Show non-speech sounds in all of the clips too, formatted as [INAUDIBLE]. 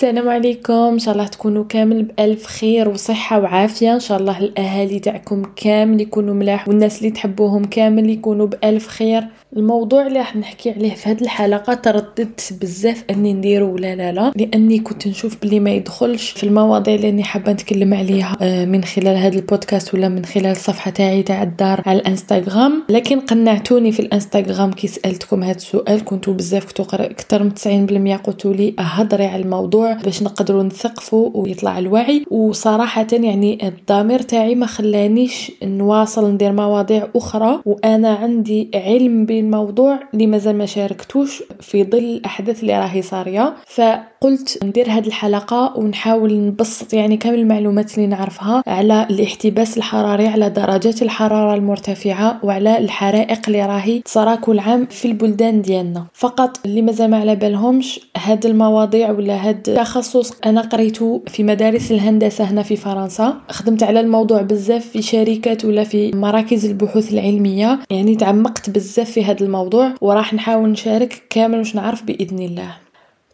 السلام عليكم. إن شاء الله تكونوا كامل بألف خير وصحة وعافية. إن شاء الله الأهالي تاعكم كامل يكونوا ملاح والناس اللي تحبوهم كامل يكونوا بألف خير. الموضوع اللي راح نحكي عليه في هذه الحلقة ترددت بزاف أني نديرو. ولا لا لا. لأني كنت نشوف بلي ما يدخلش في المواضيع اللي أني حابة نتكلم عليها آه، من خلال هذا البودكاست ولا من خلال الصفحة تاعي تاع الدار على الإنستغرام. لكن قنعتوني في الإنستغرام كي سألتكم هذا السؤال. كنتو بزاف كنتو أكثر من 90% قلتوا لي هضري على الموضوع. باش نقدروا نثقفوا ويطلع الوعي. وصراحة يعني الضمير تاعي ما خلانيش نواصل ندير مواضيع أخرى. وأنا عندي علم بالموضوع اللي مازال ما شاركتوش في ظل الأحداث اللي راهي صارية. فقلت ندير هذه الحلقة ونحاول نبسط يعني كامل المعلومات اللي نعرفها على الاحتباس الحراري على درجات الحرارة المرتفعة وعلى الحرائق اللي راهي تصرى كل عام في البلدان ديالنا. فقط اللي مازال ما على بالهمش هاد المواضيع ولا هاد تخصص. أنا قريته في مدارس الهندسة هنا في فرنسا. خدمت على الموضوع بزاف في شركات ولا في مراكز البحوث العلمية. يعني تعمقت بزاف في هذا الموضوع وراح نحاول نشارك كامل واش نعرف بإذن الله.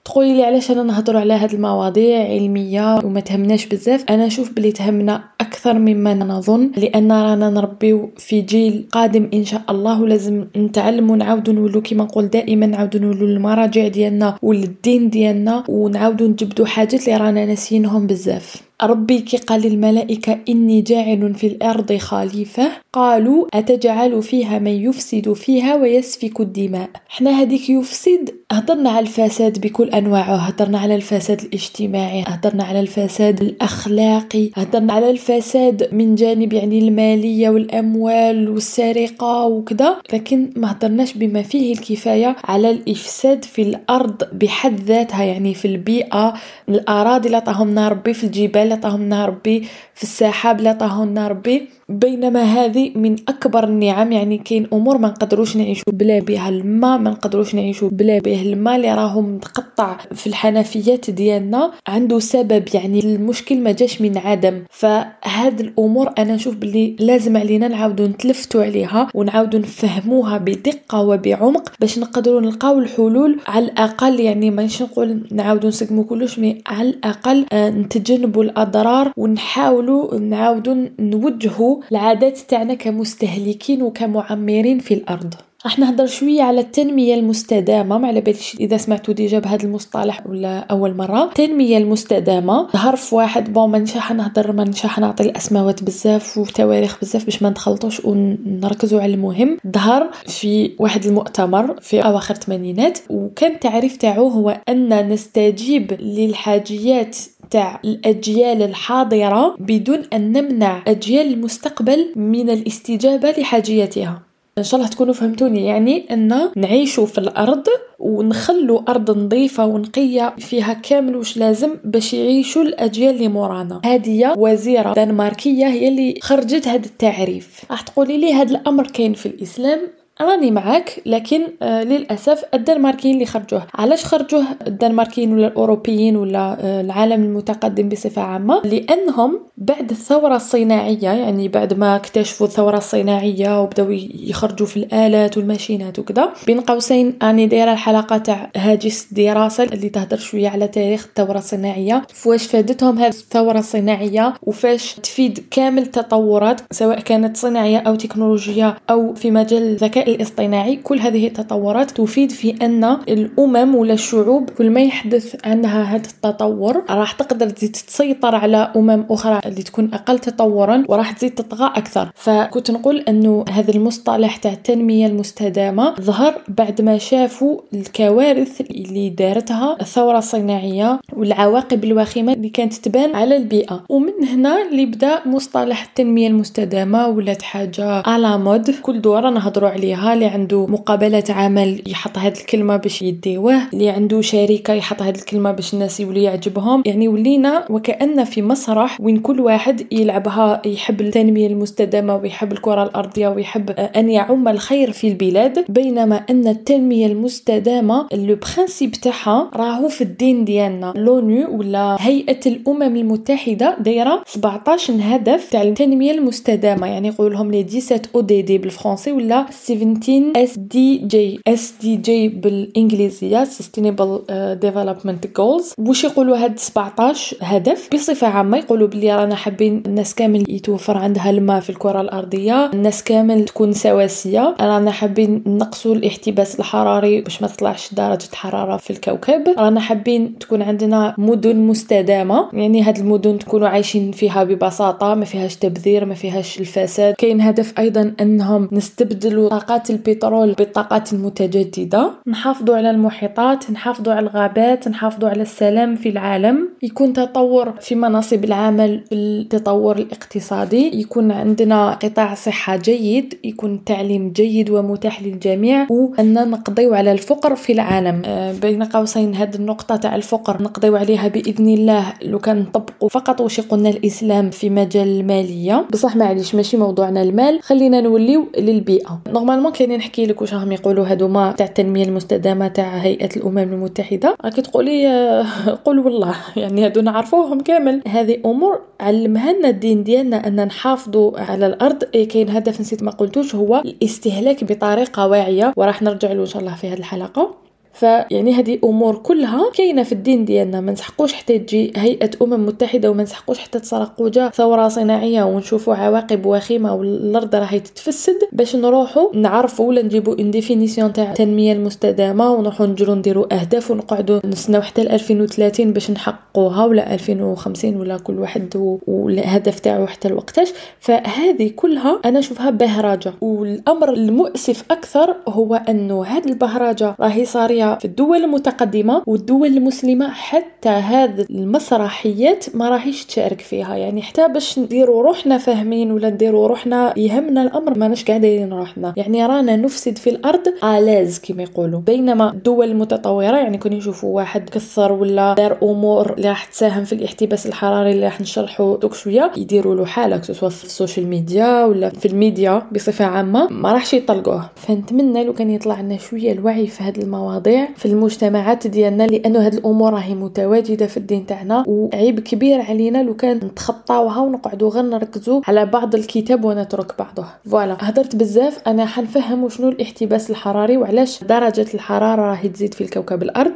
تقولي لي علاش أنا نهضروا على هاد المواضيع علمية وما تهمناش بزاف؟ أنا نشوف بلي تهمنا أكثر مما نظن لأن رانا نربيو في جيل قادم إن شاء الله ولازم نتعلم ونعاودوا نولو كيما نقول دائما نعاودوا نولو المراجع ديالنا وللدين ديالنا ونعاودوا نجبدوا حاجات اللي رانا ناسينهم بزاف. ربي كي قال للملائكة إني جاعل في الأرض خليفة. قالوا أتجعل فيها من يفسد فيها ويسفك الدماء. حنا هذيك يفسد هضرنا على الفساد بكل أنواعه. هضرنا على الفساد الاجتماعي هضرنا على الفساد الأخلاقي هضرنا على الفساد من جانب يعني المالية والأموال والسرقة وكذا. لكن ما هضرناش بما فيه الكفاية على الإفساد في الأرض بحد ذاتها يعني في البيئة الأراضي اللي عطاهم ربي في الجبال اللي عطاهم ربي في السحاب اللي عطاهم ربي. بينما هذه من أكبر النعم يعني كاين أمور ما نقدروش نعيشوا بلا بها الماء ما نقدروش نعيشوا بلا به الماء اللي راهو متقطع في الحنفيات ديالنا. عنده سبب يعني المشكل ما جاش من عدم. فهاد الأمور أنا نشوف بلي لازم علينا نعاودوا نتلفتوا عليها ونعاودوا نفهموها بدقة وبعمق باش نقدروا نلقاو الحلول. على الأقل يعني مانيش نقول نعاودوا نسقموا كلش مي على الأقل آه، نتجنبوا الأضرار ونحاولوا نعاودوا نوجهوا العادات تاعنا كمستهلكين وكمعمرين في الأرض. راح نهضر شوية على التنمية المستدامة. ما على باليش إذا سمعتوا déjà بهذا المصطلح ولا أول مرة. التنمية المستدامة ظهر في واحد bon ما نشاح نهضر ما نشاح نعطي الأسماوات بزاف وتواريخ بزاف باش ما نخلطوش ونركزوا على المهم. ظهر في واحد المؤتمر في أواخر الثمانينات وكان التعريف تاعو هو أن نستجيب للحاجيات تاع الأجيال الحاضرة بدون أن نمنع أجيال المستقبل من الاستجابة لحاجياتها. إن شاء الله تكونوا فهمتوني. يعني إن نعيشوا في الأرض ونخلوا أرض نظيفة ونقية فيها كامل وش لازم باش يعيشوا الأجيال اللي مورانا. هذه وزيرة دنماركية هي اللي خرجت هذا التعريف. راح تقولي لي هذا الأمر كاين في الإسلام؟ راني معاك لكن آه للأسف الدنماركيين اللي خرجوه. علاش خرجوه الدنماركيين ولا الأوروبيين ولا آه العالم المتقدم بصفة عامة؟ لأنهم بعد الثورة الصناعية يعني بعد ما اكتشفوا الثورة الصناعية وبداو يخرجوا في الآلات والماشينات وكذا بين قوسين أني دايرة الحلقة تاع هاجس دراسة اللي تهدر شوية على تاريخ الثورة الصناعية. فواش فادتهم هذه الثورة الصناعية؟ وفاش تفيد كامل التطورات سواء كانت صناعية أو تكنولوجية أو في مجال الذكاء الاصطناعي كل هذه التطورات تفيد في أن الأمم ولا الشعوب كل ما يحدث عنها هذا التطور راح تقدر تزيد تسيطر على أمم أخرى اللي تكون أقل تطورا وراح تزيد تطغى أكثر. فكنت نقول انه هذا المصطلح تاع التنمية المستدامة ظهر بعد ما شافوا الكوارث اللي دارتها الثورة الصناعية والعواقب الوخيمة اللي كانت تبان على البيئة. ومن هنا اللي بدأ مصطلح التنمية المستدامة ولات حاجة à la mode. كل دورة نهضروا عليها. عليها اللي عنده مقابلة عمل يحط هذه الكلمة باش يديوه اللي عنده شركه يحط هذه الكلمة باش الناس يولي يعجبهم. يعني ولينا وكأن في مسرح وين كل واحد يلعبها يحب التنمية المستدامة ويحب الكرة الأرضية ويحب أن يعم الخير في البلاد. بينما أن التنمية المستدامة le principe تاعها راهو في الدين ديالنا. L'ONU ولا هيئة الأمم المتحدة دايرة 17 هدف تاع التنمية المستدامة. يعني يقول لهم les 17 ODD بالفرنسي ولا 17 اس دي جي اس دي جي بالإنجليزية Sustainable Development Goals واش يقولوا هاد 17 هدف؟ بصفة عامة يقولوا بلي رانا حابين الناس كامل يتوفر عندها الماء في الكرة الأرضية الناس كامل تكون سواسية. رانا حابين نقصوا الاحتباس الحراري باش ما تطلعش درجة حرارة في الكوكب. رانا حابين تكون عندنا مدن مستدامة يعني هاد المدن تكونوا عايشين فيها ببساطة ما فيهاش تبذير ما فيهاش الفساد. كاين هدف أيضا أنهم نستبدلوا طاقات البترول بالطاقات المتجددة. نحافظوا على المحيطات نحافظوا على الغابات نحافظوا على السلام في العالم. يكون تطور في مناصب العمل التطور الاقتصادي. يكون عندنا قطاع صحة جيد يكون تعليم جيد ومتاح للجميع. وأن نقضيو على الفقر في العالم. آه، بين قوسين هذه النقطة تاع الفقر نقضيو عليها بإذن الله. لو كان نطبقوا فقط واش قلنا الإسلام في مجال الماليه بصح معليش ماشي موضوعنا المال. خلينا نوليو للبيئة. normalement كاين نحكي لك واش راهم يقولوا. هذوما تاع التنمية المستدامة تاع هيئة الأمم المتحدة. راكي تقولي آه، قول والله. يعني هادو نعرفوهم كامل. هذه أمور علمها لنا الدين ديالنا أن نحافظوا على الأرض. إيه كاين هدف نسيت ما قلتوش هو الاستهلاك بطريقة واعية. وراح نرجع له إن شاء الله في هذه الحلقة. فيعني هذه أمور كلها كاينة في الدين ديالنا. ما نسحقوش حتى تجي هيئة أمم متحدة وما نسحقوش حتى جا ثورة صناعية ونشوفوا عواقب وخيمة والأرض راهي تتفسد باش نروحوا نعرفوا ولا نجيبوا ان ديفينيسيون تاع التنمية المستدامة ونروحوا نجروا نديروا أهداف ونقعدوا نستناو حتى 2030 باش نحققوها ولا 2050 ولا كل واحد والهدف تاعو حتى الوقتاش. فهذه كلها أنا اشوفها بهرجة. والأمر المؤسف أكثر هو أنه هذه البهرجة راهي صارية في الدول المتقدمة والدول المسلمة حتى هذه المسرحيات ما راهيش تشارك فيها. يعني حتى باش نديروا روحنا فاهمين ولا نديروا روحنا يهمنا الأمر ماناش قاعدين روحنا. يعني رانا نفسد في الأرض à l'aise كما يقولوا. بينما الدول المتطورة يعني كون يشوفوا واحد كثر ولا دار أمور اللي راح تساهم في الاحتباس الحراري اللي راح نشرحوا دوك شوية يديروا له حالة سواء في ال social media ولا في الميديا بصفة عامة ما راحش يطلقوه فنتمنى لو كان يطلع لنا شوية الوعي في هذه المواضيع. في المجتمعات ديالنا لأنه هاد الأمور راهي متواجدة في الدين تاعنا وعيب كبير علينا لو كان نتخطاوها ونقعدوا غير نركزوا على بعض الكتاب ونترك بعضه. voilà. هدرت بزاف أنا حنفهم شنو الاحتباس الحراري وعلاش درجة الحرارة راهي تزيد في الكوكب الأرض.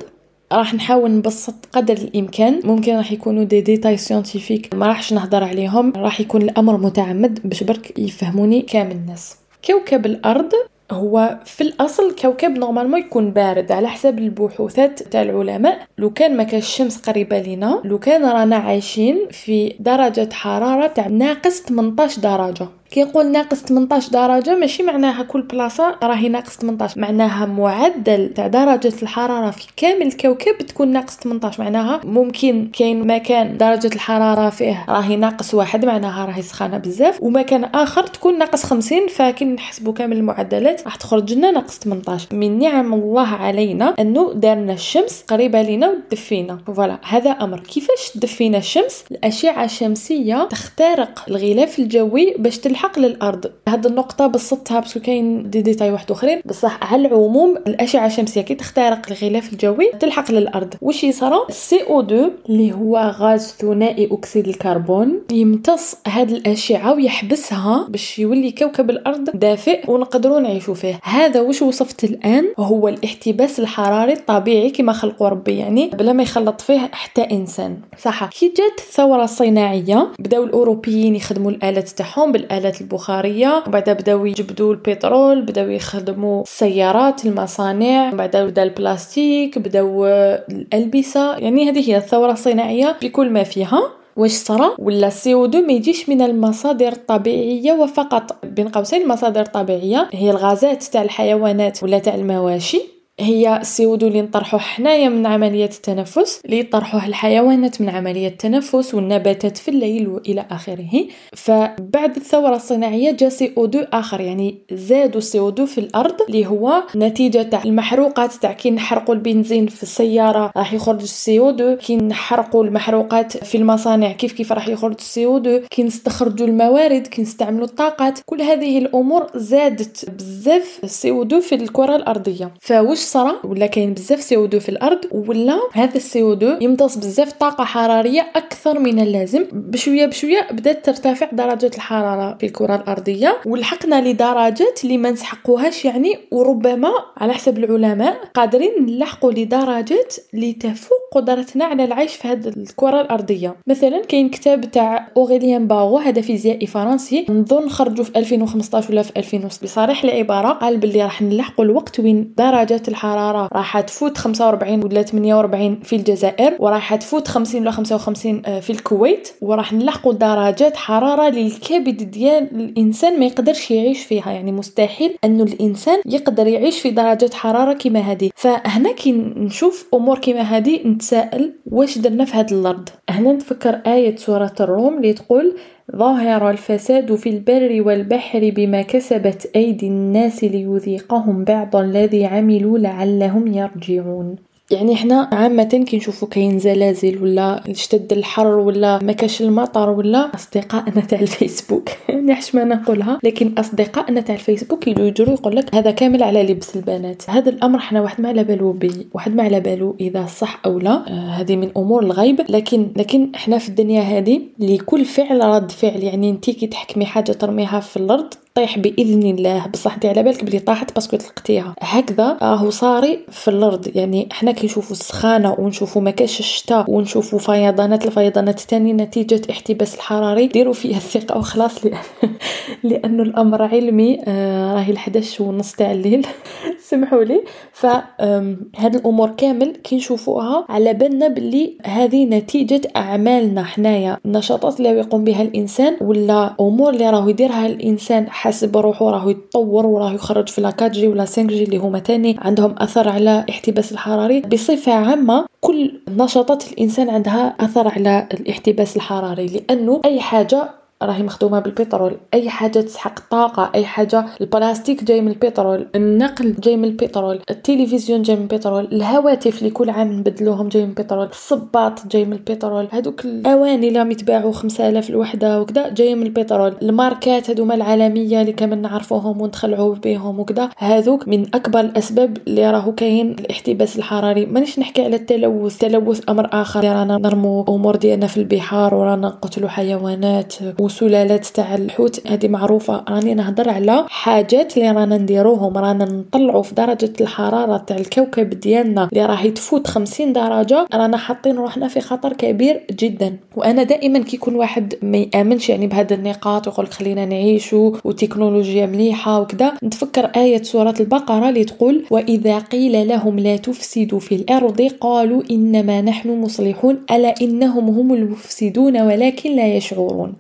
راح نحاول نبسط قدر الإمكان. ممكن راح يكونوا des détails scientifiques ما راحش نهضر عليهم راح يكون الأمر متعمد باش برك يفهموني كامل الناس. كوكب الأرض هو في الأصل كوكب normalement يكون بارد على حسب البحوثات تاع العلماء. لو كان ما كانش الشمس قريبة لينا لو كان رانا عايشين في درجة حرارة تاع ناقص 18 درجة. كي نقول ناقص 18 درجة ماشي معناها كل بلاصة راهي ناقص 18 معناها معدل تاع درجة الحرارة في كامل الكوكب تكون ناقص 18 معناها ممكن كاين مكان درجة الحرارة فيه راهي ناقص واحد معناها راهي سخانة بزاف ومكان آخر تكون ناقص 50 فكي نحسبوا كامل المعدلات راح تخرج لنا ناقص 18 من نعم الله علينا انه دارنا الشمس قريبة لينا وتدفينا voilà هذا أمر. كيفاش تدفينا الشمس؟ الأشعة الشمسية تخترق الغلاف الجوي باش تلحق الحق للأرض. هاد النقطة بسطتها parce que كاين دي ديتاي واحد أخرين. بصح على العموم الأشعة الشمسية كي تخترق الغلاف الجوي تلحق للأرض. واش يصرى؟ ال CO2 اللي هو غاز ثنائي أكسيد الكربون يمتص هاد الأشعة ويحبسها باش يولي كوكب الأرض دافئ ونقدروا نعيشوا فيه. هذا واش وصفت الآن؟ هو الاحتباس الحراري الطبيعي كما خلقوا ربي يعني بلا ما يخلط فيه حتى إنسان. صح. كي جات الثورة الصناعية بداو الأوروبيين يخدموا الآلات تاعهم بالآلات الوحدات البخارية. وبعد بداو يجبدوا البترول بداو يخدموا السيارات المصانع. بعد بدأ البلاستيك بداو الألبسة. يعني هذه هي الثورة الصناعية بكل ما فيها. واش صرا؟ ولا ال CO2 ما يجيش من المصادر الطبيعية وفقط بين قوسين المصادر الطبيعية. هي الغازات تاع الحيوانات ولا تاع المواشي. هي ال CO2 اللي نطرحوه حنايا من عملية التنفس اللي يطرحوه الحيوانات من عملية التنفس والنباتات في الليل وإلى آخره. فبعد الثورة الصناعية جاء CO2 آخر يعني زادوا ال CO2 في الأرض اللي هو نتيجة تاع المحروقات تاع كي نحرقوا البنزين في السيارة راح يخرج ال CO2 كي نحرقوا المحروقات في المصانع كيف كيف راح يخرج ال CO2 كي نستخرجوا الموارد كي نستعملوا الطاقات. كل هذه الأمور زادت بزاف ال CO2 في الكرة الأرضية. فواش صرا ولا كاين بزاف CO2 في الأرض ولا هذا ال CO2 يمتص بزاف طاقة حرارية أكثر من اللازم. بشوية بشوية بدات ترتفع درجة الحرارة في الكرة الأرضية ولحقنا لدرجات اللي ما نسحقوهاش يعني وربما على حسب العلماء قادرين نلحقوا لدرجات اللي تفوق قدرتنا على العيش في هذه الكرة الأرضية. مثلا كاين كتاب تاع Aurélien Barrau هذا فيزيائي فرنسي نظن خرجوا في 2015 ولا في 2006 بصريح العباره قال باللي راح نلحقوا الوقت وين درجه الحرارة راح تفوت 45 ولا 48 في الجزائر وراح تفوت 50 ولا 55 آه، في الكويت وراح نلحقوا درجات حرارة للكبد ديال الإنسان ما يقدرش يعيش فيها. يعني مستحيل انه الإنسان يقدر يعيش في درجه حرارة كما هذه. فهنا كي نشوف أمور كما هذه نتساءل واش درنا في هذا الأرض. هنا نتفكر آية سورة الروم اللي تقول ظهر الفساد في البر والبحر بما كسبت أيدي الناس ليذيقهم بعض الذي عملوا لعلهم يرجعون. يعني حنا عامة كي نشوفو كاين زلازل ولا اشتد الحر ولا ما كاش المطر ولا أصدقائنا تاع الفيسبوك. [LAUGHS] يعني حش ما نقولها؟ لكن أصدقائنا تاع الفيسبوك يجروا يقول لك هذا كامل على لبس البنات. هذا الأمر حنا واحد ما على بالو بي واحد ما على بالو إذا صح أو لا. آه هذه من أمور الغيب. لكن لكن حنا في الدنيا هذه لكل فعل رد فعل. يعني انت كي تحكمي حاجة ترميها في الأرض طيح بإذن الله. بصح دي على بالك بلي طاحت parce que طلقتيها هكذا راهو صاري في الأرض. يعني حنا كي نشوفوا السخانة ونشوفوا ما كاش الشتاء ونشوفوا فيضانات الفيضانات الثاني نتيجة احتباس الحراري. ديروا فيها الثقة وخلاص لأن [LAUGHS] لأنه الأمر علمي. آه راهي ال11 ونص تاع الليل. [LAUGHS] سمحوا لي. فهاد الأمور كامل كي نشوفوها على بالنا باللي هذه نتيجة أعمالنا حنايا. النشاطات اللي يقوم بها الإنسان ولا أمور اللي راهو يديرها الإنسان حاسب روحو راهو يتطور وراه يخرج في la 4G ولا 5G اللي هما تاني عندهم أثر على الاحتباس الحراري. بصفة عامة كل نشاطات الإنسان عندها أثر على الاحتباس الحراري لأنه أي حاجة راهي مخدومة بالبترول. أي حاجة تسحق طاقة أي حاجة البلاستيك جاي من البترول النقل جاي من البترول التلفزيون جاي من البترول الهواتف اللي كل عام نبدلوهم جاي من البترول الصباط جاي من البترول. هذوك الأواني اللي راهم يتباعوا 5000 الوحدة وكذا جاي من البترول. الماركات هذوما العالميه اللي كامل نعرفوهم ونتخلعوا بهم وكذا هذوك من أكبر الأسباب اللي راهو كاين الاحتباس الحراري. مانيش نحكي على التلوث. التلوث أمر آخر. رانا نرمو أمور ديالنا في البحار ورانا نقتلوا حيوانات وسلالات تاع الحوت هذه معروفة. راني نهضر على حاجات اللي رانا نديروهم. رانا نطلعوا في درجة الحرارة تاع الكوكب ديالنا اللي راهي تفوت 50 درجة. رانا حاطين روحنا في خطر كبير جدا. وأنا دائما كي يكون واحد ما يآمنش يعني بهذه النقاط ويقول خلينا نعيشوا وتكنولوجيا مليحة وكذا نتفكر آية سورة البقرة اللي تقول وإذا قيل لهم لا تفسدوا في الأرض قالوا إنما نحن مصلحون ألا إنهم هم المفسدون ولكن لا يشعرون؟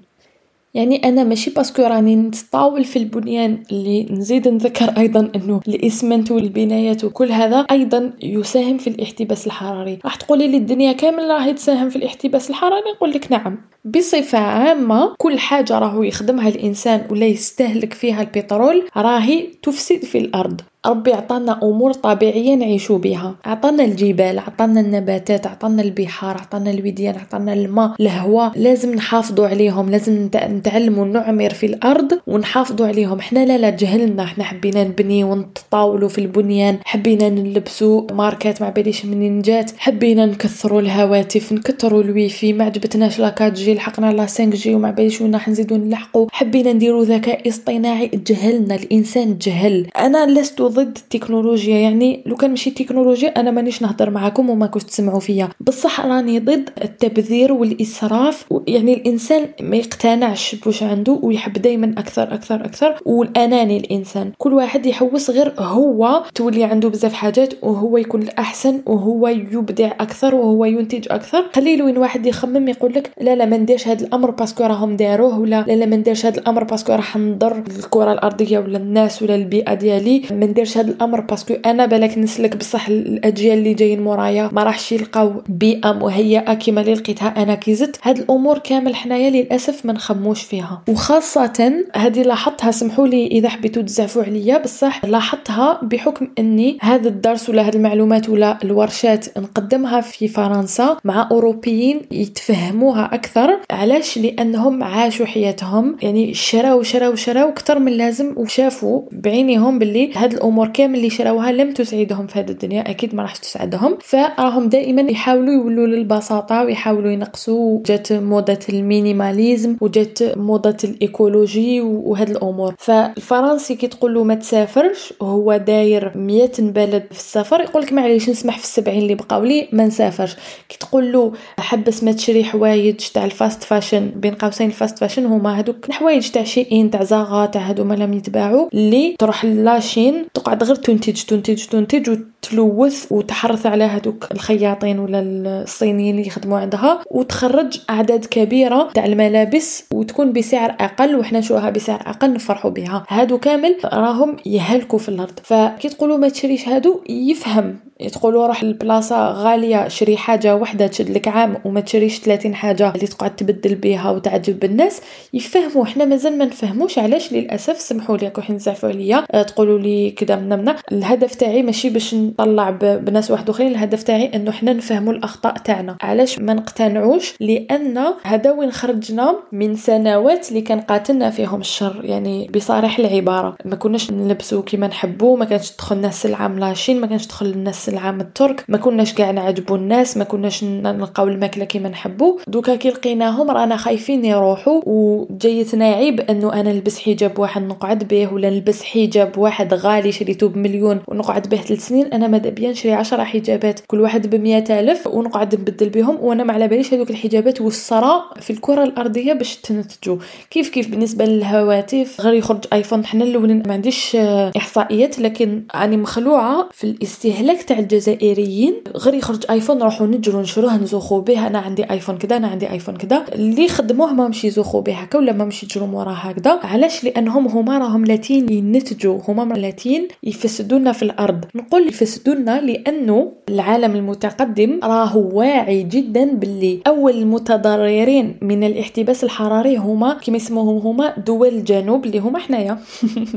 يعني أنا ماشي parce que راني نتطاول في البنيان اللي نزيد نذكر أيضا إنه الإسمنت والبنايات وكل هذا أيضا يساهم في الاحتباس الحراري. راح تقولي لي الدنيا كامل راهي تساهم في الاحتباس الحراري؟ نقول لك نعم. بصفة عامة كل حاجة راهو يخدمها الإنسان ولا يستهلك فيها البترول راهي تفسد في الأرض. ربي عطانا أمور طبيعية نعيشو بها. عطانا الجبال عطانا النباتات عطانا البحار عطانا الوديان عطانا الماء الهواء. لازم نحافظوا عليهم لازم نتعلموا نعمر في الأرض ونحافظوا عليهم. حنا لا لا جهلنا. حنا حبينا نبني ونتطاولوا في البنيان حبينا نلبسوا ماركات ما باليش منين جات حبينا نكثروا الهواتف نكثروا الويفي. ما عجبتناش لا 4 G لحقنا لا 5 G وما باليش وين راح نزيدو نلحقوا. حبينا نديروا ذكاء اصطناعي. جهلنا. الإنسان جهل. أنا لست ضد التكنولوجيا. يعني لو كان ماشي تكنولوجيا أنا مانيش نهضر معاكم وما كنتش تسمعوا فيا. بصح راني ضد التبذير والإسراف. يعني الإنسان ما يقتنعش بوش عنده ويحب دائما أكثر أكثر أكثر. والأناني الإنسان. كل واحد يحوس غير هو. تولي عنده بزاف حاجات وهو يكون الأحسن وهو يبدع أكثر وهو ينتج أكثر. خلي وين واحد يخمم يقول لك لا لا ما نديرش هذا الأمر parce que راهم داروه ولا لا لا ما نديرش هذا الأمر parce que راح نضر الكرة الأرضية ولا الناس ولا البيئة ديالي. ما نديرش هذا الأمر parce que أنا بالك نسلك بصح الأجيال اللي جايين مورايا ما راحش يلقاو بيئة مهيئة كما اللي لقيتها أنا كي زدت. هاد الأمور كامل حنايا للأسف ما نخموش فيها. وخاصة هذه لاحظتها سمحوا لي إذا حبيتوا تزعفوا عليا بصح لاحظتها بحكم إني هذا الدرس ولا هذه المعلومات ولا الورشات نقدمها في فرنسا مع أوروبيين يتفهموها أكثر. علاش؟ لأنهم عاشوا حياتهم يعني شراو شراو شراو أكثر من لازم وشافوا بعينيهم باللي هاد الأمور الأمور كامل اللي شراوها لم تسعدهم في هذه الدنيا أكيد ما راح تسعدهم. فراهم دائما يحاولوا يولوا للبساطة ويحاولوا ينقصوا جات موضة ال minimalisme وجات موضة ال écologie وهاد الأمور. فالفرنسي كي تقول له ما تسافرش وهو داير 100 بلد في السفر يقول لك معليش نسمح في السبعين اللي بقاو لي ما نسافرش. كي تقول له حبس ما تشري حوايج تاع الفاست فاشن بين قوسين الفاست فاشن هما هذوك الحوايج تاع شيئين تاع زاغا تاع هادو ما لم يتباعوا اللي تروح لاشين гадгар түнтэж түнтэж түнтэж وتلوث وتحرث على هذوك الخياطين ولا الصينيين اللي يخدموا عندها وتخرج أعداد كبيرة تاع الملابس وتكون بسعر أقل وحنا نشوفها بسعر أقل نفرحوا بها. هادو كامل راهم يهلكوا في الأرض. فكي تقولوا ما تشريش هادو يفهم. تقولوا روح البلاصة غالية شري حاجة واحدة تشد لك عام وما تشريش 30 حاجة اللي تقعد تبدل بها وتعجب بالناس يفهموا حنا مازال ما نفهموش علاش للأسف سمحوا لي كون نزعفوا عليا. تقولوا لي كذا منمنا الهدف تاعي ماشي باش نطلع بناس واحد آخرين الهدف تاعي إنه حنا نفهموا الأخطاء تاعنا. علاش ما نقتنعوش؟ لأن هذا وين خرجنا؟ من سنوات اللي كان قاتلنا فيهم الشر يعني بصريح العبارة. ما كناش نلبسوا كيما نحبوا ما كانش تدخلنا السلعة ملاشين ما كانش تدخل الناس العام الترك ما كناش كاع نعجبوا الناس ما كناش نلقاو الماكلة كيما نحبوا. دوكا كي لقيناهم رانا خايفين يروحوا وجايتنا عيب إنه أنا نلبس حجاب واحد نقعد به ولا نلبس حجاب واحد غالي شريته بمليون ونقعد به ثلاث سنين أنا ماذا بيا نشري عشرة حجابات. كل واحد ب ألف ونقعد نبدل بهم وأنا ما على باليش هذوك الحجابات وش صرا في الكرة الأرضية باش تنتجوا كيف كيف بالنسبة للهواتف؟ غير يخرج iPhone حنا الأولين ما عنديش إحصائيات لكن راني مخلوعة في الاستهلاك تاع الجزائريين. غير يخرج iPhone نروحو نجرو نشروه نزوخو به أنا عندي iPhone كذا أنا عندي iPhone كذا. اللي خدموه ما مشي يزوخو به هكا ولا ما مشي يجرو موراه هكذا. علاش؟ لأنهم هما راهم لاهيين ينتجوا هما لاهيين يفسدونا في الأرض. نقول يفسدونا لأنه العالم المتقدم راهو واعي جدا باللي أول المتضررين من الاحتباس الحراري هما كما يسموهم هما دول الجنوب اللي هما حنايا.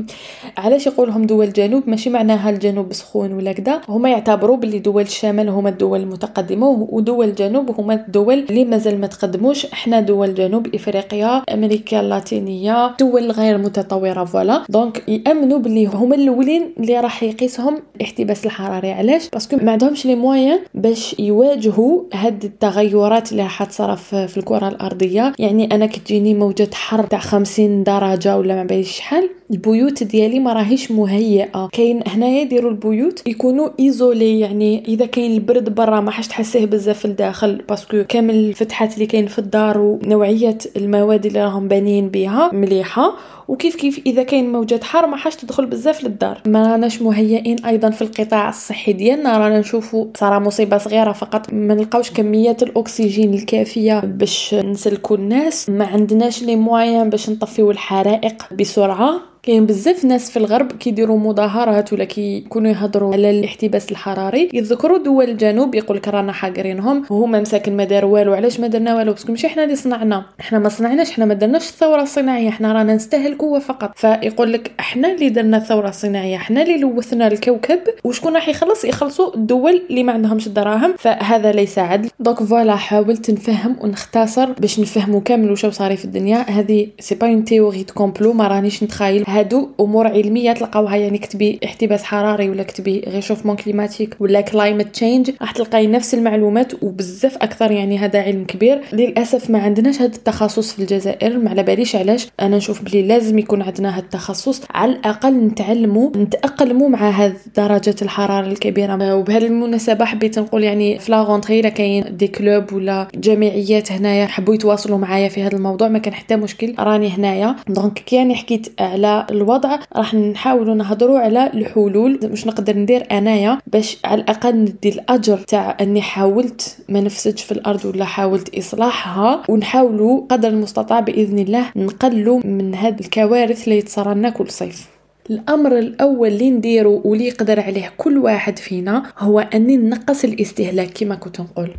[LAUGHS] علاش يقولهم دول الجنوب؟ ماشي معناها الجنوب سخون ولا كذا هما يعتبروا باللي دول الشمال هما الدول المتقدمة ودول الجنوب هما الدول اللي مازال ما تقدموش. إحنا دول جنوب إفريقيا أمريكا اللاتينية دول غير متطورة voilà. donc يأمنوا باللي هما الأولين اللي راح يقيسهم الاحتباس الحراري. علاش؟ parce que ما عندهمش les moyens باش يواجهوا هاد التغيرات اللي راح تصرى في الكرة الأرضية. يعني أنا كتجيني موجة حر تاع 50 درجة ولا ما باليش شحال. البيوت ديالي ما راهيش مهيئة. كاين هنايا يديروا البيوت يكونوا isolés يعني إذا كاين البرد برا ما راحش تحسيه بزاف لداخل parce que كامل الفتحات اللي كاين في الدار ونوعية المواد اللي راهم بانيين بها مليحة. وكيف كيف إذا كاين موجات حار ما راحش تدخل بزاف للدار. ما راناش مهيئين أيضا في القطاع الصحي ديالنا رانا نشوفوا صرا مصيبة صغيرة فقط ما نلقاوش كميات الأكسجين الكافية باش نسلكوا الناس. ما عندناش les moyens باش نطفيو الحرائق بسرعة. كاين بزاف ناس في الغرب كيديروا مظاهرات ولا كيكونوا يهضروا على الاحتباس الحراري. يذكروا دول الجنوب يقول لك رانا حاقرينهم وهما مساكن ما داروا والو علاش ما درنا والو؟ parce que ماشي حنا اللي صنعنا. إحنا ما صنعناش إحنا ما درناش الثورة الصناعية إحنا رانا نستهلكوا فقط. فيقول لك إحنا اللي درنا الثورة الصناعية إحنا اللي لوثنا الكوكب وشكون راح يخلص؟ يخلصوا الدول اللي ما عندهمش الدراهم. فهذا ليس عدل. donc voilà حاولت نفهم ونختصر باش نفهموا كامل وش صاري في الدنيا. هذه c'est pas une théorie complot ما رانيش نتخايل. هادو أمور علمية تلقاوها يعني كتبي احتباس حراري ولا كتبي réchauffement climatique ولا climate change راح تلقاي نفس المعلومات وبزاف أكثر يعني هذا علم كبير. للأسف ما عندناش هذا التخصص في الجزائر ما على باليش علاش. أنا نشوف بلي لازم يكون عندنا هذا التخصص على الأقل نتعلموا نتاقلموا مع هذه درجه الحرارة الكبيرة. وبهذه المناسبة حبيت نقول يعني في لا إلا كاين des clubs ولا جمعيات هنايا حبوا يتواصلوا معايا في هذا الموضوع ما كان حتى مشكل راني هنايا. donc كي حكيت على الوضع راح نحاولوا نهضروا على الحلول. مش نقدر ندير أنايا باش على الأقل ندي الأجر تاع أني حاولت ما نفسدش في الأرض ولا حاولت إصلاحها. ونحاولوا قدر المستطاع بإذن الله نقلوا من هاد الكوارث اللي تصرى لنا كل صيف. الأمر الأول اللي نديرو واللي يقدر عليه كل واحد فينا هو أني نقص الاستهلاك كما كنت نقول.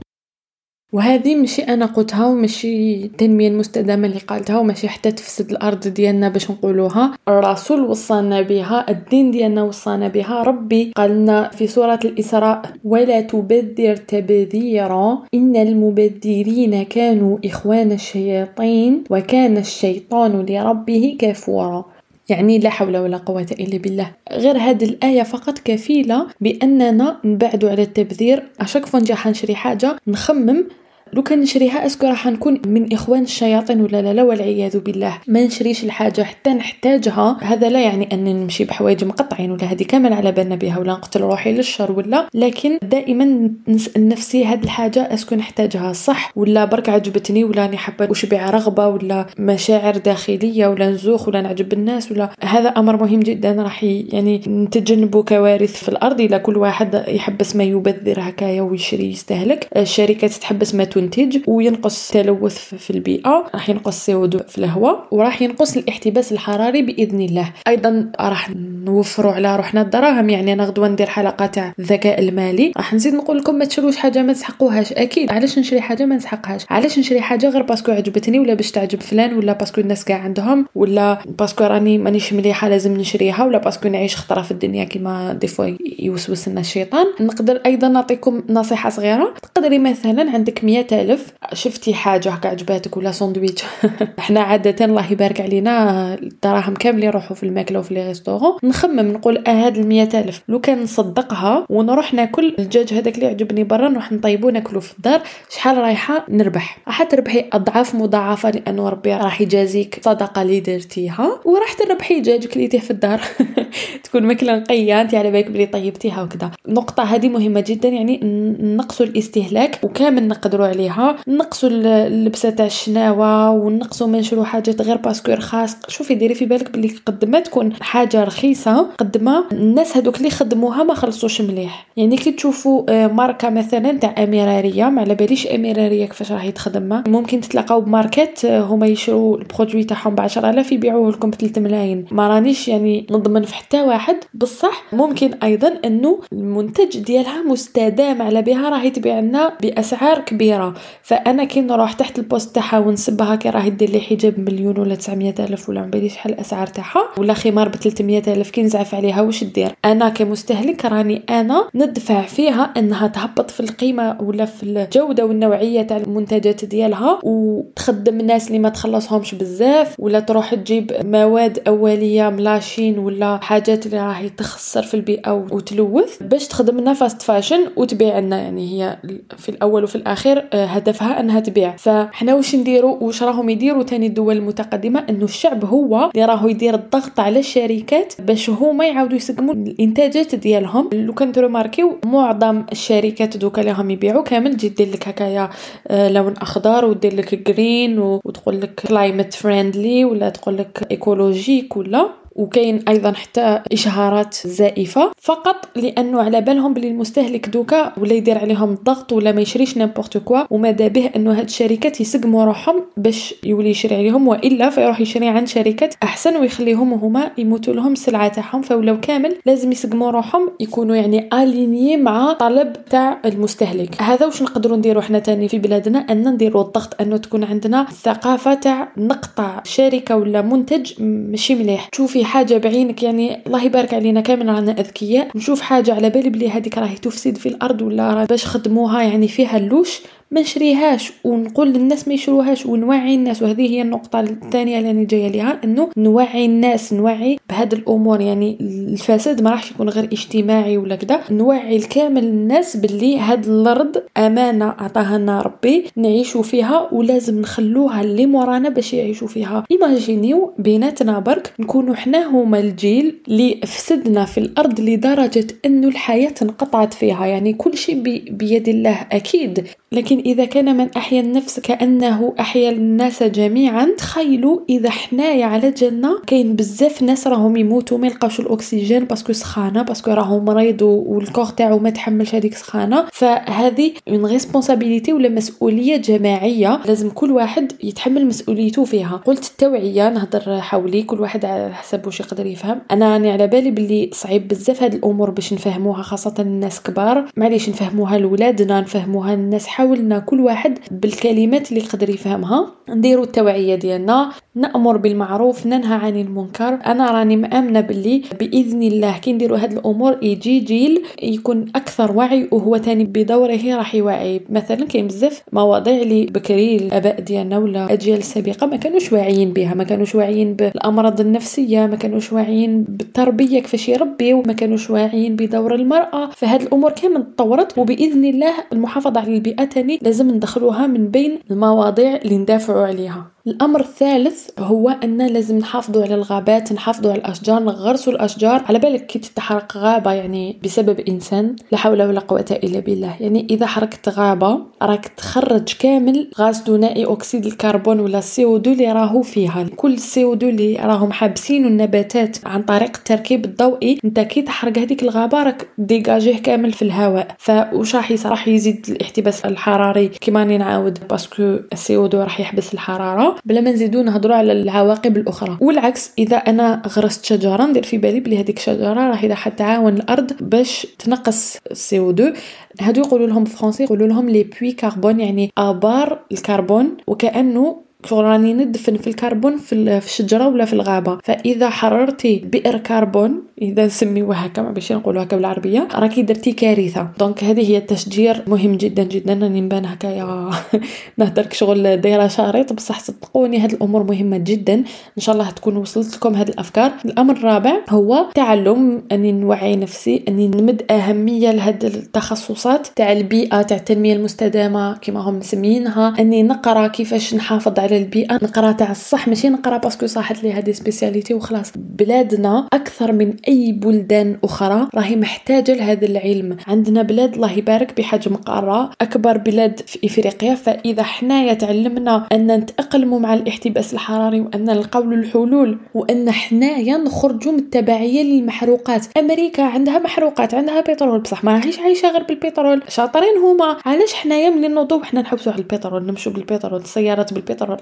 وهذه ماشي أنا قلتها وماشي التنمية المستدامة اللي قالتها وماشي حتى تفسد الأرض ديالنا باش نقولوها. الرسول وصانا بها الدين ديالنا وصانا بها. ربي قالنا في سورة الإسراء ولا تبذر تبذيرا إن المبذرين كانوا إخوان الشياطين وكان الشيطان لربه كفورا. يعني لا حول ولا قوة إلا بالله. غير هذه الآية فقط كفيلة بأننا نبعدوا على التبذير. أشك فنجا حنشري حاجة؟ نخمم لو كان نشريها est-ce que راح نكون من إخوان الشياطين ولا لا لا والعياذ بالله. ما نشريش الحاجة حتى نحتاجها. هذا لا يعني اني نمشي بحوايج مقطعين ولا هذه كامل على بالنا بها ولا نقتل روحي للشر ولا لكن دائما نسال نفسي هذه الحاجة est-ce que نحتاجها. صح؟ ولا برك عجبتني ولا راني حابة اشبع رغبة ولا مشاعر داخلية ولا نزوخ ولا نعجب الناس ولا. هذا أمر مهم جدا راح يعني نتجنبوا كوارث في الأرض. اذا كل واحد يحبس ما يبذر هكايا ويشري يستهلك. الشركات تحبس ما تنتج وينقص التلوث في البيئة راح ينقص CO2 في الهواء وراح ينقص الاحتباس الحراري بإذن الله. أيضا راح نوفروا على روحنا الدراهم يعني أنا غدوة ندير حلقة تاع الذكاء المالي. راح نزيد نقول لكم ما تشروش حاجة ما تسحقوهاش. أكيد. علاش نشري حاجة ما نسحقهاش؟ علاش نشري حاجة غير parce que عجبتني ولا باش تعجب فلان ولا parce que الناس كاع عندهم ولا parce que راني مانيش مليحة لازم نشريها ولا parce que نعيش خطرة في الدنيا كيما des fois يوسوس لنا الشيطان. نقدر أيضا نعطيكم نصيحة صغيرة. تقدري مثلا عندك 100 ألف شفتي حاجة هكا عجباتك ولا ساندويتش؟ [LAUGHS] إحنا عادة الله يبارك علينا الدراهم كاملين يروحوا في الماكلة وفي les restaurants. نخمم نقول آه هاد المية ألف لو كان نصدق بها ونروح ناكل الدجاج هذاك اللي عجبني برا نروح نطيبو ناكلو في الدار. شحال رايحة؟ نربح. راح تربحي أضعاف مضاعفة لأنه ربي راح يجازيك صدقة اللي درتيها. وراح تربحي دجاج كليتيه في الدار. [LAUGHS] تكون ماكلة نقية أنت على بالك بلي طيبتيها وكذا. النقطة هذه مهمة جدا يعني نقصوا الاستهلاك. وكامل نقدروا عليها. نقصوا اللبسة تاع الشناوة ونقصوا ما نشرو حاجات غير parce que رخاص. شوفي ديري في بالك بلي قد ما تكون حاجة رخيصة قد ما الناس هذوك اللي خدموها ما خلصوش مليح. يعني كي تشوفوا آه، ماركة مثلا تاع أميرارية ما على باليش أميرارية كيفاش راهي تخدم ممكن تتلاقاو بماركات آه، هما يشرو les produits تاعهم ب 10000 يبيعوه لكم ب 3 ملايين. ما رانيش يعني نضمن في حتى واحد. بصح ممكن أيضا إنه المنتج ديالها مستدام على بها راهي تبيع لنا بأسعار كبيرة. فأنا كي نروح تحت ال post تاعها ونسبها كي راهي دير لي حجاب مليون ولا 900 ألف ولا مبالي شحال الاسعار تاعها. ولا خمار ب 300 ألف كي نزعف عليها واش دير؟ أنا كمستهلك راني أنا ندفع فيها إنها تهبط في القيمة ولا في الجودة والنوعية تاع المنتجات ديالها. وتخدم الناس اللي ما تخلصهمش بزاف. ولا تروح تجيب مواد أولية من la Chine ولا حاجات اللي راهي تخسر في البيئة وتلوث. باش تخدم لنا fast fashion وتبيع لنا يعني هي في الأول وفي الاخير آه، هدفها أنها تبيع. فحنا واش نديروا واش راهم يديروا تاني الدول المتقدمة؟ إنه الشعب هو اللي راهو يدير الضغط على الشركات باش هما يعاودوا يسقموا الإنتاجات ديالهم. لو كان tremarquiw معظم الشركات دوكا اللي راهم يبيعوا كامل تجي دير لك هكايا آه، لون أخضر ودير لك green وتقول لك climate friendly ولا تقول لك écologique ولا وكاين أيضا حتى إشهارات زائفة. فقط لأنه على بالهم بلي المستهلك دوكا ولا يدير عليهم الضغط ولا ما يشريش n'importe quoi وماذا به أنه هاد الشركات يسقموا روحهم باش يولي يشري عليهم وإلا فيروح يشري عند شركات أحسن ويخليهم هما يموتوا لهم السلعه تاعهم. فولاو كامل لازم يسقموا روحهم يكونوا يعني اليني مع طلب تاع المستهلك. هذا واش نقدروا نديروا حنا تاني في بلادنا؟ أن نديروا الضغط انه تكون عندنا ثقافة تاع نقطع شركة ولا منتج ماشي مليح. تشوفي حاجة بعينك يعني الله يبارك علينا كامل رانا اذكياء نشوف حاجة على بالي بلي هذيك راهي تفسد في الأرض ولا باش خدموها يعني فيها اللوش. ما نشريهاش ونقول للناس ما يشروهاش ونوعي الناس وهذه هي النقطة الثانية اللي أنا جاية ليها إنه نوعي الناس نوعي بهاد الأمور يعني الفساد ما راحش يكون غير اجتماعي ولا كذا نوعي الكامل الناس باللي هاد الأرض أمانة عطاها لنا ربي نعيشوا فيها ولازم نخلوها اللي مورانا باش يعيشوا فيها. ايماجينيو بيناتنا برك نكونوا حنا هما الجيل اللي فسدنا في الأرض لدرجة إنه الحياة انقطعت فيها يعني كل شيء بيد الله أكيد. لكن إذا كان من أحيا النفس كأنه أحيا الناس جميعا تخيلوا إذا حنايا على جنة كاين بزاف ناس راهم يموتوا ما يلقاوش الأكسجين parce que سخانة parce que راهو مريض وال corps تاعو ما تحملش هذيك سخانة. فهذه une responsabilité ولا مسؤولية جماعية لازم كل واحد يتحمل مسؤوليته فيها. قلت التوعية نهضر حولي كل واحد على حسب واش يقدر يفهم. أنا راني على بالي باللي صعيب بزاف هاد الأمور باش نفهموها خاصة الناس كبار. معليش نفهموها لولادنا نفهموها للناس حول حاولنا كل واحد بالكلمات اللي يقدر يفهمها. نديروا التوعية ديالنا نأمر بالمعروف ننهى عن المنكر. أنا راني مآمنة باللي بإذن الله كي نديروا هاد الأمور يجي جيل يكون أكثر وعي وهو تاني بدوره راح يوعي. مثلا كاين بزاف مواضيع اللي بكري الآباء ديالنا ولا الاجيال السابقه ما كانوش واعيين بها. ما كانوش واعيين بالأمراض النفسية ما كانوش واعيين بالتربية كيفاش يربيو ما كانوش واعيين بدور المرأة. فهاد الأمور كامل تطورت وبإذن الله المحافظة على البيئة تاني لازم ندخلوها من بين المواضيع اللي ندافعوا عليها. الأمر الثالث هو أن لازم نحافظوا على الغابات نحافظوا على الأشجار نغرسوا الأشجار. على بالك كي تتحرق غابة يعني بسبب إنسان لا حول ولا قوة إلا بالله. يعني إذا حرقت غابة راك تخرج كامل غاز ثنائي أكسيد الكربون ولا ال C O2 اللي راهو فيها. كل ال CO2 اللي راهم حابسين النباتات عن طريق التركيب الضوئي أنت كي تحرق هذيك الغابة راك ديجاجيه كامل في الهواء. فواش راح يزيد الاحتباس الحراري. كيما راني نعاود parce que ال CO2 راح يحبس الحرارة بلا ما نزيدو نهضروا على العواقب الأخرى. والعكس إذا أنا غرست شجرة ندير في بالي بلي هذيك الشجرة راح راح تعاون الأرض باش تنقص ال CO2 هادو يقولوا لهم français يقولوا لهم les puits carbone يعني آبار الكربون. وكأنه راني ندفن في الكربون في الشجرة ولا في الغابة. فإذا حررتي بئر كربون إذا نسميوها هكا باش نقولوا هكا بالعربية راكي درتي كارثة. donc هذه هي التشجير مهم جدا جدا. راني نبان هكايا [LAUGHS] نهدرك شغل دايرة شريط بصح صدقوني هاد الأمور مهمة جدا. إن شاء الله تكون وصلت لكم هاد الأفكار. الأمر الرابع هو تعلم. أني نوعي نفسي أني نمد أهمية لهاد التخصصات تاع البيئة تاع التنمية المستدامة كما هم مسمينها. أني نقرأ كيفاش نحافظ على البيئة نقرأ تاع الصح ماشي نقرأ parce que صاحت لي هذه spécialité وخلاص. بلادنا أكثر من أي بلدان أخرى راهي محتاجة لهذا العلم. عندنا بلاد الله يبارك بحجم قاره أكبر بلاد في إفريقيا فإذا حنايا تعلمنا أن نتاقلموا مع الاحتباس الحراري وأن نلقاو الحلول وأن حنايا نخرجوا من التبعية للمحروقات. أمريكا عندها محروقات عندها بترول بصح ما راهيش عايشة غير بالبترول. شاطرين هما. علاش حنايا ملي نوضو حنا نحوسوا على البترول نمشوا بالبترول السيارات بالبترول؟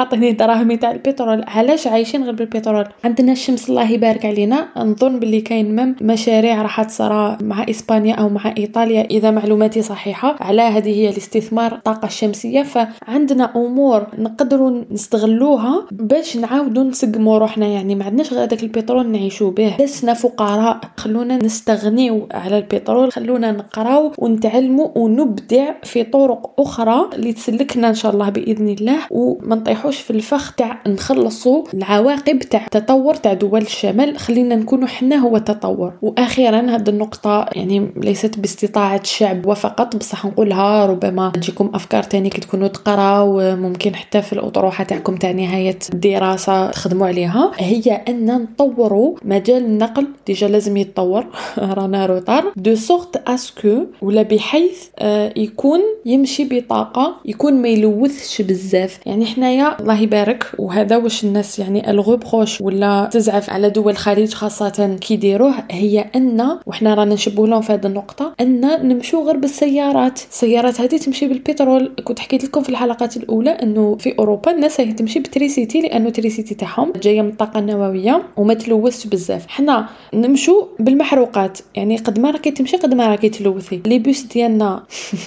اعطيني دراهمي تاع البترول. علاش عايشين غير بالبترول؟ عندنا الشمس الله يبارك علينا. نظن باللي كاين مم مشاريع راح تصرى مع إسبانيا أو مع إيطاليا إذا معلوماتي صحيحة. على هذه هي الاستثمار الطاقه الشمسيه فعندنا أمور نقدروا نستغلوها باش نعاودوا نسقموا روحنا. يعني ما عندناش غير هذاك البترول نعيشوا به. لسنا فقراء. خلونا نستغنيو على البترول. خلونا نقراو ونتعلموا ونبدع في طرق أخرى اللي تسلكنا إن شاء الله بإذن الله. وما نطيحوش في الفخ تاع نخلصوا العواقب تاع تطور تاع دول الشمال. خلينا نكونوا حنا هو التطور. وأخيرا هذه النقطة يعني ليست باستطاعة الشعب وفقط بصح نقولها ربما تجيكم أفكار تاني كي تكونوا تقراو ممكن حتى في الأطروحة تاعكم تاع نهاية الدراسة تخدموا عليها. هي أن نطوروا مجال النقل déjà لازم يتطور. [LAUGHS] رانا retard de sorte est-ce que ولا بحيث آه يكون يمشي بطاقة يكون ما يلوثش بزاف. يعني حنايا الله يبارك. وهذا واش الناس يعني الغوبروش ولا تزعف على دول الخليج خاصة كيديروه هي أن وحنا رانا نشبه لهم في هذه النقطة أن نمشوا غير بالسيارات. السيارات هذه تمشي بالبترول. كنت حكيت لكم في الحلقات الأولى أنه في أوروبا الناس هي تمشي بتريسيتي لأنه تريسيتي تاعهم جاية من الطاقة النووية وما تلوثش بزاف. حنا نمشوا بالمحروقات. يعني قد ما راكي تمشي قد ما راكي تلوثي. لي بوس ديالنا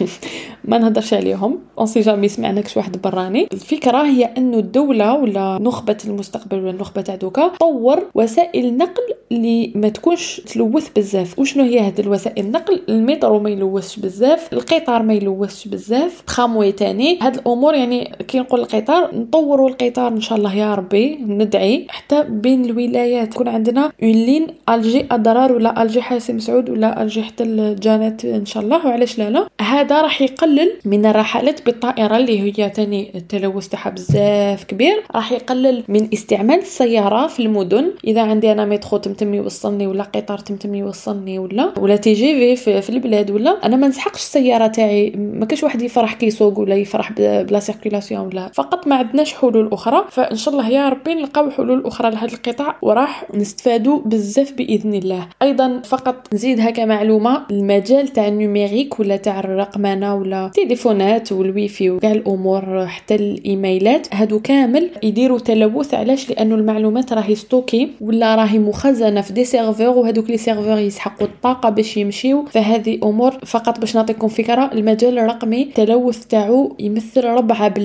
[LAUGHS] ما نهضرش عليهم. on sait jamais سمعنا كش واحد براني. الفكرة هي انه الدولة ولا نخبة المستقبل ولا النخبة تاع دوكا طور وسائل نقل اللي ما تكونش تلوث بزاف. وشنو هي هاد الوسائل النقل؟ المترو ما يلوثش بزاف القطار ما يلوثش بزاف تراموي تاني. هاد الأمور يعني كي نقول القطار نطوروا القطار إن شاء الله يا ربي ندعي. حتى بين الولايات تكون عندنا اون لين الجي اضرار ولا الجي حاسم سعود ولا الجي حتى الجانات إن شاء الله. وعلاش لا لا؟ هذا راح يقلل من الرحلات بالطائرة اللي هي تاني التلوث تاعها بزاف كبير راح يقلل من استعمال السيارة في المدن. إذا عندي أنا مترو تمتم يوصلني ولا قطار تمتم يوصلني ولا ولا TGV في, البلاد ولا أنا ما نسحقش السيارة تاعي. ما كاش واحد يفرح كي يسوق ولا يفرح بلا circulation ولا. فقط ما عندناش حلول أخرى. فإن شاء الله يا ربي نلقاو حلول أخرى لهذا القطاع وراح نستفادوا بزاف بإذن الله. أيضا فقط نزيد هكا معلومة المجال تاع ال numérique ولا تاع الرقمنة ولا تليفونات والويفي وكاع الأمور حتى الإيميلات هادو كامل يديروا تلوث علاش؟ لأنه المعلومات راهي stockées ولا راهي مخزنة في des serveurs وهذوك les serveurs يسحقوا الطاقة باش يمشيو. فهذه أمور فقط باش نعطيكم فكرة المجال الرقمي التلوث تاعو يمثل 4%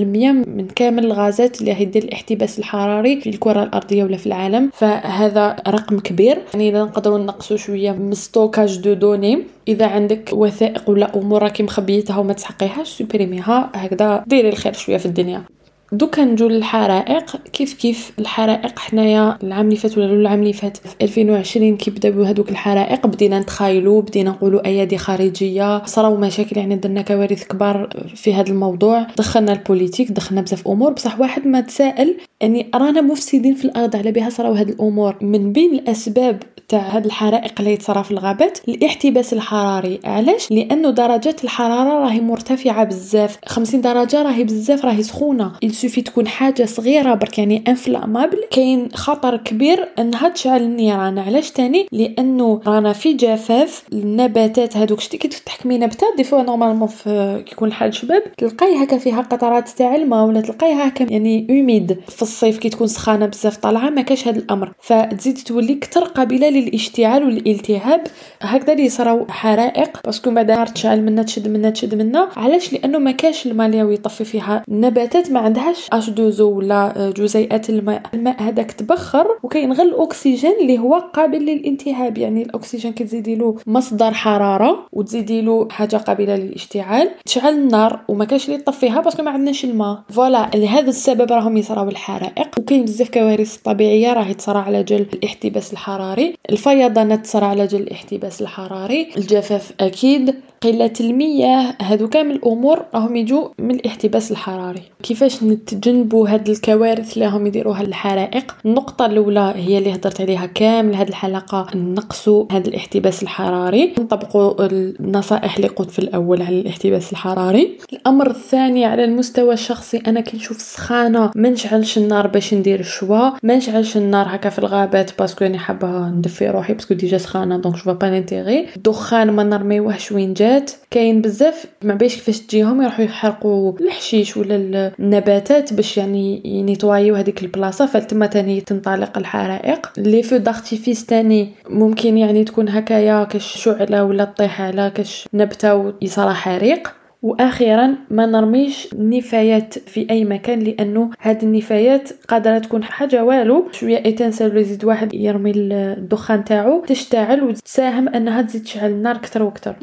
من كامل الغازات اللي هيدير الاحتباس الحراري في الكرة الأرضية ولا في العالم. فهذا رقم كبير. يعني نقدروا نقصوا شوية من stockage de données. إذا عندك وثائق ولا أمور راكي مخبيتها وما تسحقيهاش supprimer ها هكذا ديري الخير شوية في الدنيا. دوكا نجو للحرائق كيف كيف الحرائق حنايا العام اللي فات ولا العام اللي فات؟ في 2020 كي بداو هذوك الحرائق بدينا نتخايلوا بدينا نقولوا ايادي خارجية صراو مشاكل يعني درنا كوارث كبار في هذا الموضوع. دخلنا ال politique دخلنا بزاف أمور بصح واحد ما تسائل يعني رانا مفسدين في الأرض على بيها صراو هاد الأمور. من بين الأسباب تاع هاد الحرائق اللي تصرا في الغابات الاحتباس الحراري. علاش؟ لأنه درجات الحرارة راهي مرتفعة بزاف. 50 درجة راهي بزاف راهي سخونة. يسوفي تكون حاجة صغيرة برك يعني inflammable كاين خطر كبير انها تشعل النيران علاش تاني؟ لأنه رانا في جفاف النباتات هذوك شتي كي تحكمي نبته des fois normalement في كيكون الحال شباب تلقاي هكا فيها قطرات تاع الماء ولا تلقايها هكا يعني humide في الصيف كي تكون سخانة بزاف طالعة ما كاش هذا الأمر. فتزيد تولي كثر قابلة للإشتعال والالتهاب. هكذا اللي يصراو حرائق parce que بعد نار تشعل منا تشد منا تشد منا. علاش؟ لأنه ما كاش الماء اللي يطفي فيها النباتات ما عندهاش H2O ولا جزيئات الماء. الماء هذاك تبخر وكاين غير الأكسجين اللي هو قابل للالتهاب يعني الأكسجين كي تزيدي له مصدر حرارة وتزيدي له حاجة قابلة للاشتعال. تشعل النار وما كاش اللي يطفيها parce que ما عندناش الماء. voilà لهذا السبب راهم يصراو الحرائق. وكاين بزاف كوارث طبيعية راهي تصرى على جال الاحتباس الحراري. الفيضانات تصرى على جال الاحتباس الحراري. الجفاف أكيد. قلة المياه هادو كامل الأمور راهم يجوا من الاحتباس الحراري. كيفاش نتجنبوا هاد الكوارث اللي راهم يديروها الحرائق؟ النقطة الأولى هي اللي هضرت عليها كامل هاد الحلقة نقصوا هاد الاحتباس الحراري. نطبقوا النصائح اللي قلت في الأول على الاحتباس الحراري. الأمر الثاني على المستوى الشخصي أنا كي نشوف سخانة ما نشعلش النار باش ندير الشوا ما نشعلش النار هكا في الغابات parce que راني حابة ندفي روحي parce que déjà سخانة donc je vais pas الدخان ما نرميوهش وين جا النباتات كاين بزاف ما باش كيفاش تجيهم يروحوا يحرقوا الحشيش ولا النباتات باش يعني ينيطوايو هذيك البلاصة. فتما تاني تنطلق الحرائق. les feux d'artifice تاني ممكن يعني تكون هكايا كاش شعلة ولا تطيح على كاش نبتة ويصرى حريق. وأخيرا ما نرميش النفايات في أي مكان لأنه هاد النفايات قادرة تكون حاجة والو. شوية étincelle يزيد واحد يرمي الدخان تاعو تشتعل وتساهم أنها تزيد تشعل النار أكثر وأكثر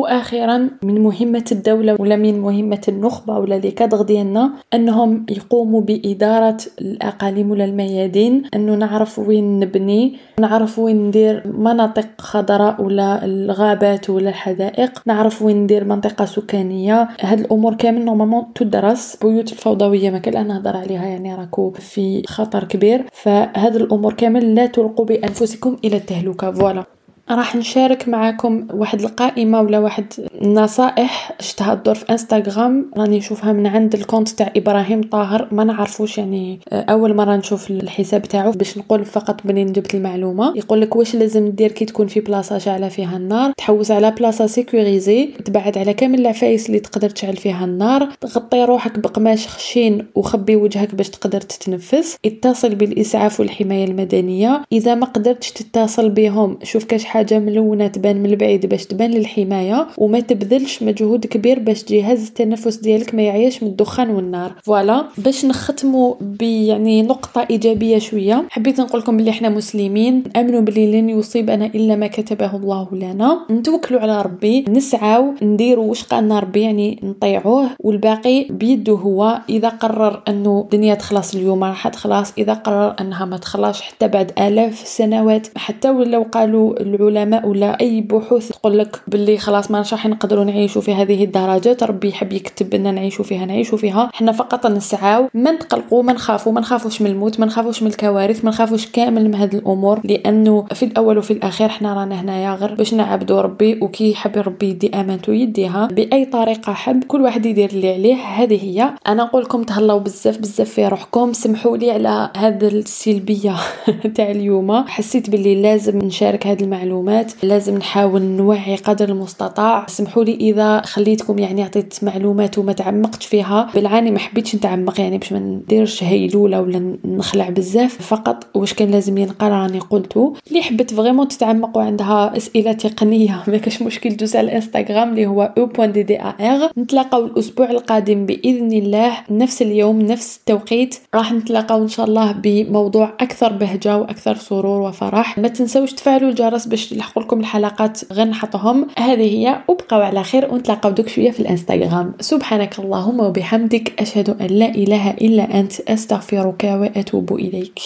وأخيرا من مهمة الدولة ولا من مهمة النخبة ولا لي كادغ ديالنا أنهم يقوموا بإدارة الأقاليم ولا الميادين. انه نعرف وين نبني نعرف وين ندير مناطق خضراء ولا الغابات ولا الحدائق. نعرف وين ندير منطقة سكانية. هاد الأمور كامل normalement تدرس. بيوت الفوضوية ما كان نهضر عليها يعني راكو في خطر كبير. فهاد الأمور كامل لا تلقوا بأنفسكم إلى التهلكة. Voilà. راح نشارك معاكم واحد القائمة ولا واحد النصائح. شفتها الدور في إنستغرام راني نشوفها من عند ال compte تاع إبراهيم طاهر. ما نعرفوش يعني آه، أول مرة نشوف الحساب تاعو. باش نقول فقط منين جبت المعلومة. يقول لك واش لازم دير كي تكون في بلاصة شاعلة فيها النار. تحوس على بلاصة sécurisée. تبعد على كامل العفايس اللي تقدر تشعل فيها النار. تغطي روحك بقماش خشين وخبي وجهك باش تقدر تتنفس. اتصل بالإسعاف والحماية المدنية. إذا ما قدرتش تتصل بهم شوف كاش حاجة ملونة تبان من البعيد باش تبان للحماية وما تبذلش مجهود كبير باش جهاز التنفس ديالك ما يعيش من الدخان والنار. فوالا باش نختموا بيعني نقطة إيجابية شوية. حبيت نقول لكم بلي إحنا مسلمين. نامنوا بلي لن يصيبنا إلا ما كتبه الله لنا. نتوكلوا على ربي. نسعاو نديروا واش قالنا ربي يعني نطيعوه. والباقي بيده هو. إذا قرر أنه الدنيا تخلص اليوم راح تخلص. إذا قرر أنها ما تخلصش حتى بعد آلاف السنوات. حتى ولو قالوا العلماء ولا أي بحوث تقول لك باللي خلاص ما راح نقدروا نعيشوا في هذه الدرجات ربي يحب يكتب لنا نعيشوا فيها نعيشوا فيها. حنا فقط نسعاو ما نتقلقوا ما نخافوا ما نخافوش من الموت ما نخافوش من الكوارث ما نخافوش كامل من هذه الأمور. لأنه في الأول وفي الاخير حنا رانا هنايا غير باش نعبدوا ربي وكي يحب ربي يدي امانته يديها بأي طريقة حب كل واحد يدير اللي عليه. هذه هي. أنا نقول لكم تهلاو بزاف بزاف في روحكم. سمحوا لي على هذه السلبية [LAUGHS] تاع اليوم. حسيت باللي لازم نشارك هذه المعلومة. المعلومات لازم نحاول نوعي قدر المستطاع. سمحوا لي إذا خليتكم يعني عطيت معلومات وما تعمقتش فيها. بالعاني ما حبيتش نتعمق يعني باش ما نديرش هيلوله ولا نخلع بزاف. فقط واش كان لازم ينقرأ راني قلته اللي حبت vraiment تتعمق وعندها أسئلة تقنية. [LAUGHS] ما كاش مشكل دوز على الإنستغرام اللي هو او.ddar نتلاقاو الأسبوع القادم بإذن الله. نفس اليوم نفس التوقيت. راح نتلاقاو إن شاء الله بموضوع أكثر بهجة وأكثر سرور وفرح. ما تنسوش تفعلوا الجرس باش يلحقوا لكم الحلقات غير نحطهم. هذه هي وبقاو على خير ونتلاقاو دوك شوية في الإنستغرام. سبحانك اللهم وبحمدك أشهد أن لا إله إلا أنت أستغفرك وأتوب إليك.